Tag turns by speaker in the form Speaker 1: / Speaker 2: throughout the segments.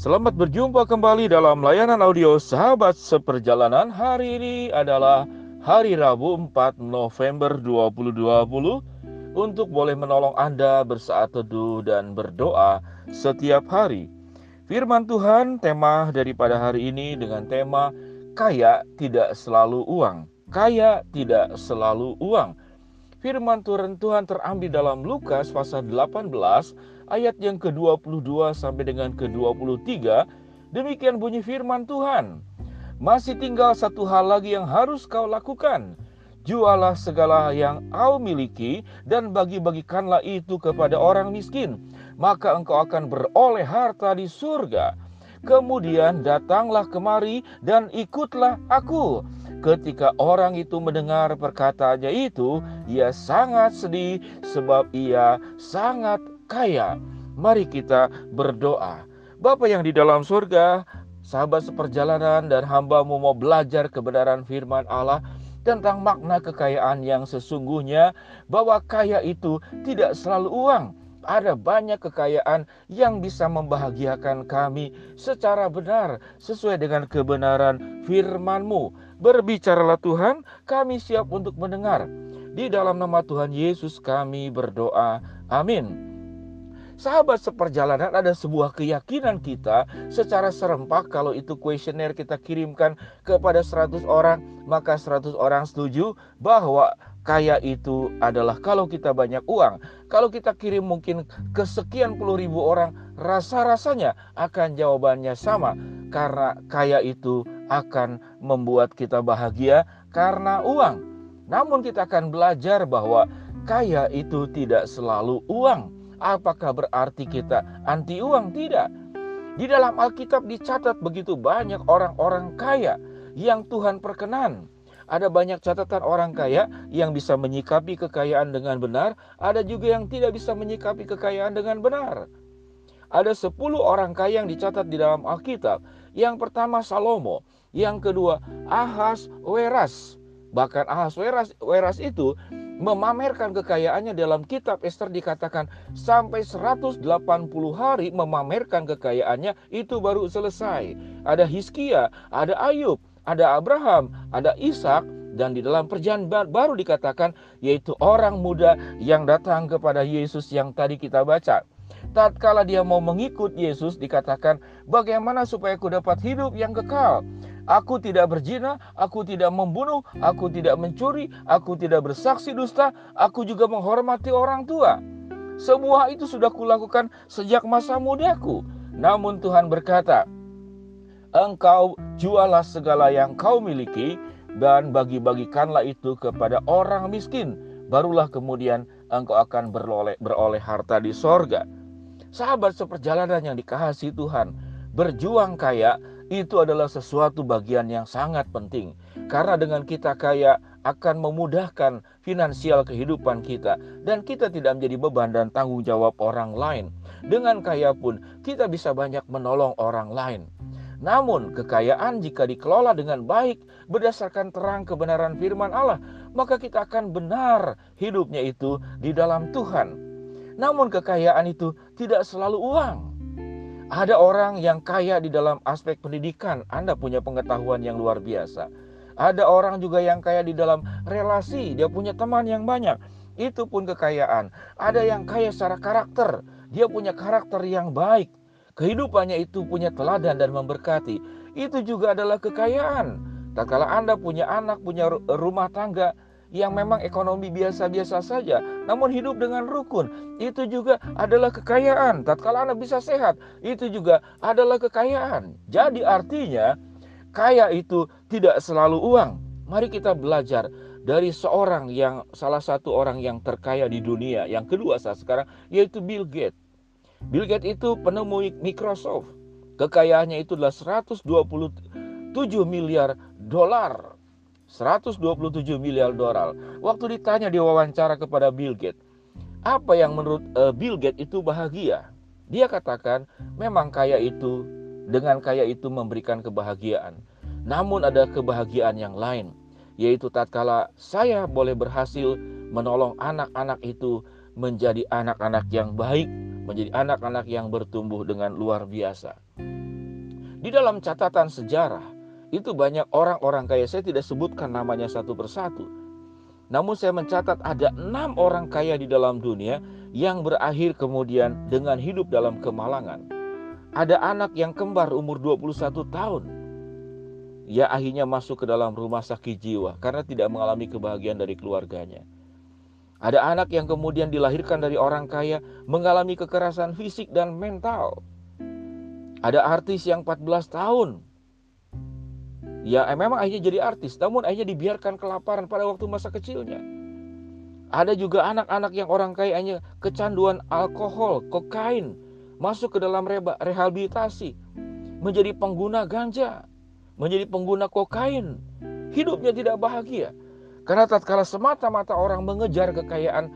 Speaker 1: Selamat berjumpa kembali dalam layanan audio Sahabat Seperjalanan. Hari ini adalah hari Rabu 4 November 2020 untuk boleh menolong Anda bersaat teduh dan berdoa setiap hari. Firman Tuhan tema daripada hari ini dengan tema kaya tidak selalu uang. Kaya tidak selalu uang. Firman Tuhan Tuhan terambil dalam Lukas pasal 18 ayat yang ke-22 sampai dengan ke-23, demikian bunyi firman Tuhan. Masih tinggal satu hal lagi yang harus kau lakukan. Jualah segala yang kau miliki dan bagi-bagikanlah itu kepada orang miskin. Maka engkau akan beroleh harta di surga. Kemudian datanglah kemari dan ikutlah aku. Ketika orang itu mendengar perkataannya itu, ia sangat sedih sebab ia sangat kaya. Mari kita berdoa. Bapa yang di dalam surga, sahabat seperjalanan dan hambamu mau belajar kebenaran firman Allah tentang makna kekayaan yang sesungguhnya bahwa kaya itu tidak selalu uang. Ada banyak kekayaan yang bisa membahagiakan kami secara benar sesuai dengan kebenaran firman-Mu. Berbicaralah Tuhan, kami siap untuk mendengar. Di dalam nama Tuhan Yesus kami berdoa. Amin. Sahabat seperjalanan ada sebuah keyakinan kita secara serempak kalau itu kuesioner kita kirimkan kepada 100 orang maka 100 orang setuju bahwa kaya itu adalah kalau kita banyak uang. Kalau kita kirim mungkin ke sekian puluh ribu orang rasa-rasanya akan jawabannya sama karena kaya itu akan membuat kita bahagia karena uang. Namun kita akan belajar bahwa kaya itu tidak selalu uang Apakah berarti kita anti uang? Tidak. Di dalam Alkitab dicatat begitu banyak orang-orang kaya yang Tuhan perkenan. Ada banyak catatan orang kaya yang bisa menyikapi kekayaan dengan benar, ada juga yang tidak bisa menyikapi kekayaan dengan benar. Ada 10 orang kaya yang dicatat di dalam Alkitab. Yang pertama Salomo, yang kedua Ahas Weras. Bahkan Ahas Weras, Weras itu memamerkan kekayaannya dalam kitab Esther dikatakan sampai 180 hari memamerkan kekayaannya itu baru selesai. Ada Hiskia, ada Ayub, ada Abraham, ada Ishak dan di dalam perjanjian baru dikatakan yaitu orang muda yang datang kepada Yesus yang tadi kita baca. Tatkala dia mau mengikut Yesus dikatakan bagaimana supaya aku dapat hidup yang kekal. Aku tidak berzina, aku tidak membunuh, aku tidak mencuri, aku tidak bersaksi dusta, aku juga menghormati orang tua. Semua itu sudah kulakukan sejak masa mudaku. Namun Tuhan berkata, Engkau jualah segala yang kau miliki dan bagi-bagikanlah itu kepada orang miskin. Barulah kemudian engkau akan beroleh, beroleh harta di sorga. Sahabat seperjalanan yang dikasihi Tuhan, berjuang kaya itu adalah sesuatu bagian yang sangat penting. Karena dengan kita kaya akan memudahkan finansial kehidupan kita dan kita tidak menjadi beban dan tanggung jawab orang lain. Dengan kaya pun kita bisa banyak menolong orang lain. Namun kekayaan jika dikelola dengan baik berdasarkan terang kebenaran firman Allah, maka kita akan benar hidupnya itu di dalam Tuhan. Namun kekayaan itu tidak selalu uang. Ada orang yang kaya di dalam aspek pendidikan, Anda punya pengetahuan yang luar biasa. Ada orang juga yang kaya di dalam relasi, dia punya teman yang banyak. Itu pun kekayaan. Ada yang kaya secara karakter, dia punya karakter yang baik. Kehidupannya itu punya teladan dan memberkati. Itu juga adalah kekayaan. Tak kala Anda punya anak, punya rumah tangga, yang memang ekonomi biasa-biasa saja, namun hidup dengan rukun, itu juga adalah kekayaan. Tatkala Anda bisa sehat, itu juga adalah kekayaan. Jadi artinya, kaya itu tidak selalu uang. Mari kita belajar dari seorang yang salah satu orang yang terkaya di dunia, yang kedua saat sekarang yaitu Bill Gates. Bill Gates itu penemu Microsoft. Kekayaannya itu adalah 127 miliar dolar 127 miliar dolar. Waktu ditanya di wawancara kepada Bill Gates, apa yang menurut uh, Bill Gates itu bahagia? Dia katakan, memang kaya itu dengan kaya itu memberikan kebahagiaan. Namun ada kebahagiaan yang lain, yaitu tatkala saya boleh berhasil menolong anak-anak itu menjadi anak-anak yang baik, menjadi anak-anak yang bertumbuh dengan luar biasa. Di dalam catatan sejarah, itu banyak orang-orang kaya. Saya tidak sebutkan namanya satu persatu. Namun saya mencatat ada enam orang kaya di dalam dunia yang berakhir kemudian dengan hidup dalam kemalangan. Ada anak yang kembar umur 21 tahun. Ia akhirnya masuk ke dalam rumah sakit jiwa karena tidak mengalami kebahagiaan dari keluarganya. Ada anak yang kemudian dilahirkan dari orang kaya mengalami kekerasan fisik dan mental. Ada artis yang 14 tahun. Ya memang ayahnya jadi artis, namun ayahnya dibiarkan kelaparan pada waktu masa kecilnya. Ada juga anak-anak yang orang kaya hanya kecanduan alkohol, kokain, masuk ke dalam rehabilitasi, menjadi pengguna ganja, menjadi pengguna kokain. Hidupnya tidak bahagia. Karena tatkala semata-mata orang mengejar kekayaan,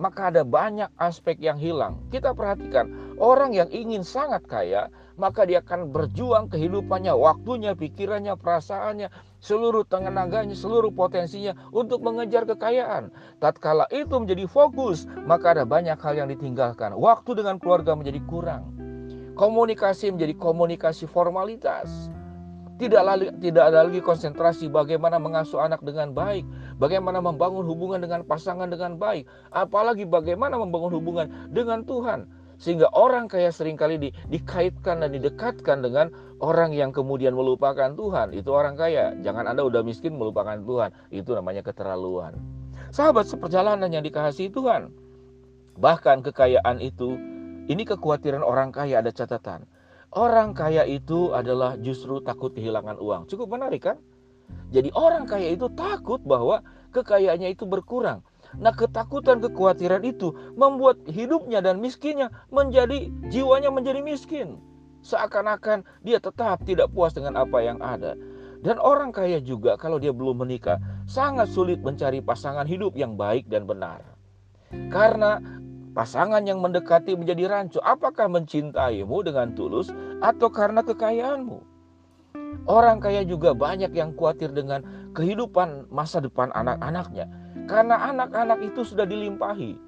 Speaker 1: maka ada banyak aspek yang hilang. Kita perhatikan, orang yang ingin sangat kaya, maka dia akan berjuang kehidupannya, waktunya, pikirannya, perasaannya, seluruh tenaganya, seluruh potensinya untuk mengejar kekayaan. Tatkala itu menjadi fokus, maka ada banyak hal yang ditinggalkan. Waktu dengan keluarga menjadi kurang. Komunikasi menjadi komunikasi formalitas. Tidak, lagi, tidak ada lagi konsentrasi bagaimana mengasuh anak dengan baik, bagaimana membangun hubungan dengan pasangan dengan baik, apalagi bagaimana membangun hubungan dengan Tuhan. Sehingga orang kaya sering kali di, dikaitkan dan didekatkan dengan orang yang kemudian melupakan Tuhan. Itu orang kaya. Jangan Anda udah miskin melupakan Tuhan. Itu namanya keterlaluan. Sahabat seperjalanan yang dikasihi Tuhan. Bahkan kekayaan itu, ini kekhawatiran orang kaya ada catatan Orang kaya itu adalah justru takut kehilangan uang. Cukup menarik kan? Jadi orang kaya itu takut bahwa kekayaannya itu berkurang. Nah ketakutan, kekhawatiran itu membuat hidupnya dan miskinnya menjadi, jiwanya menjadi miskin. Seakan-akan dia tetap tidak puas dengan apa yang ada. Dan orang kaya juga kalau dia belum menikah sangat sulit mencari pasangan hidup yang baik dan benar. Karena Pasangan yang mendekati menjadi rancu, apakah mencintaimu dengan tulus atau karena kekayaanmu? Orang kaya juga banyak yang khawatir dengan kehidupan masa depan anak-anaknya, karena anak-anak itu sudah dilimpahi.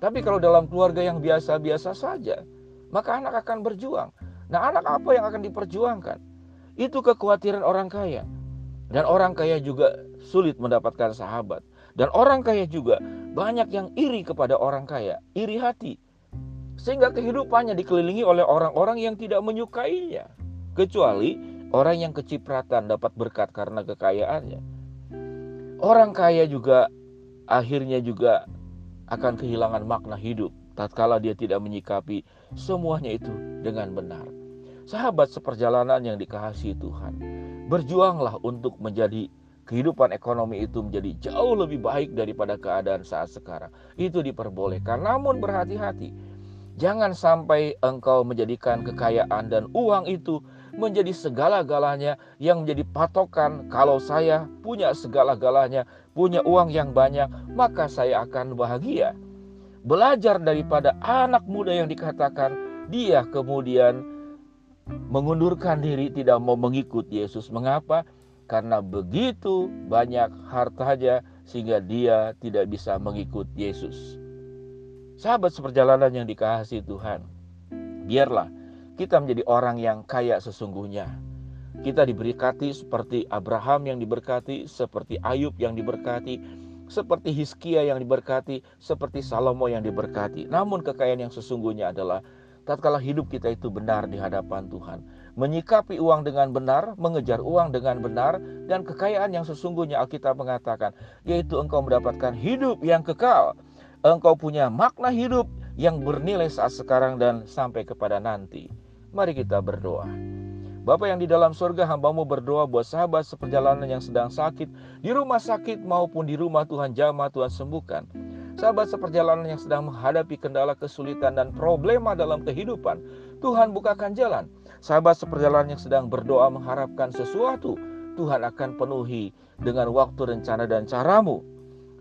Speaker 1: Tapi kalau dalam keluarga yang biasa-biasa saja, maka anak akan berjuang. Nah, anak apa yang akan diperjuangkan? Itu kekhawatiran orang kaya. Dan orang kaya juga sulit mendapatkan sahabat. Dan orang kaya juga banyak yang iri kepada orang kaya, iri hati. Sehingga kehidupannya dikelilingi oleh orang-orang yang tidak menyukainya. Kecuali orang yang kecipratan dapat berkat karena kekayaannya. Orang kaya juga akhirnya juga akan kehilangan makna hidup tatkala dia tidak menyikapi semuanya itu dengan benar. Sahabat seperjalanan yang dikasihi Tuhan, berjuanglah untuk menjadi kehidupan ekonomi itu menjadi jauh lebih baik daripada keadaan saat sekarang. Itu diperbolehkan, namun berhati-hati. Jangan sampai engkau menjadikan kekayaan dan uang itu menjadi segala-galanya yang menjadi patokan kalau saya punya segala-galanya, punya uang yang banyak, maka saya akan bahagia. Belajar daripada anak muda yang dikatakan dia kemudian mengundurkan diri tidak mau mengikut Yesus. Mengapa? karena begitu banyak hartanya sehingga dia tidak bisa mengikut Yesus. Sahabat seperjalanan yang dikasihi Tuhan, biarlah kita menjadi orang yang kaya sesungguhnya. Kita diberkati seperti Abraham yang diberkati, seperti Ayub yang diberkati, seperti Hizkia yang diberkati, seperti Salomo yang diberkati. Namun kekayaan yang sesungguhnya adalah tatkala hidup kita itu benar di hadapan Tuhan menyikapi uang dengan benar, mengejar uang dengan benar, dan kekayaan yang sesungguhnya Alkitab mengatakan, yaitu engkau mendapatkan hidup yang kekal. Engkau punya makna hidup yang bernilai saat sekarang dan sampai kepada nanti. Mari kita berdoa. Bapak yang di dalam surga, hambamu berdoa buat sahabat seperjalanan yang sedang sakit, di rumah sakit maupun di rumah Tuhan jamah, Tuhan sembuhkan. Sahabat seperjalanan yang sedang menghadapi kendala kesulitan dan problema dalam kehidupan, Tuhan bukakan jalan. Sahabat seperjalanan yang sedang berdoa mengharapkan sesuatu, Tuhan akan penuhi dengan waktu, rencana, dan caramu.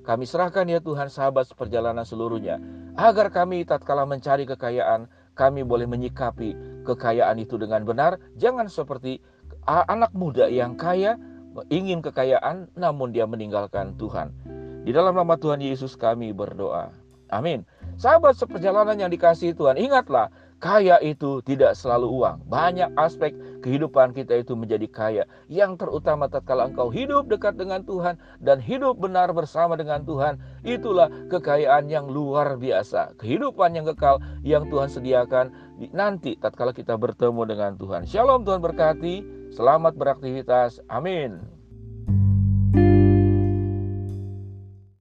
Speaker 1: Kami serahkan ya Tuhan sahabat seperjalanan seluruhnya, agar kami tatkala mencari kekayaan, kami boleh menyikapi kekayaan itu dengan benar. Jangan seperti anak muda yang kaya, ingin kekayaan, namun dia meninggalkan Tuhan. Di dalam nama Tuhan Yesus kami berdoa. Amin. Sahabat seperjalanan yang dikasih Tuhan, ingatlah Kaya itu tidak selalu uang. Banyak aspek kehidupan kita itu menjadi kaya. Yang terutama tatkala engkau hidup dekat dengan Tuhan dan hidup benar bersama dengan Tuhan, itulah kekayaan yang luar biasa. Kehidupan yang kekal yang Tuhan sediakan nanti tatkala kita bertemu dengan Tuhan. Shalom Tuhan berkati. Selamat beraktivitas. Amin.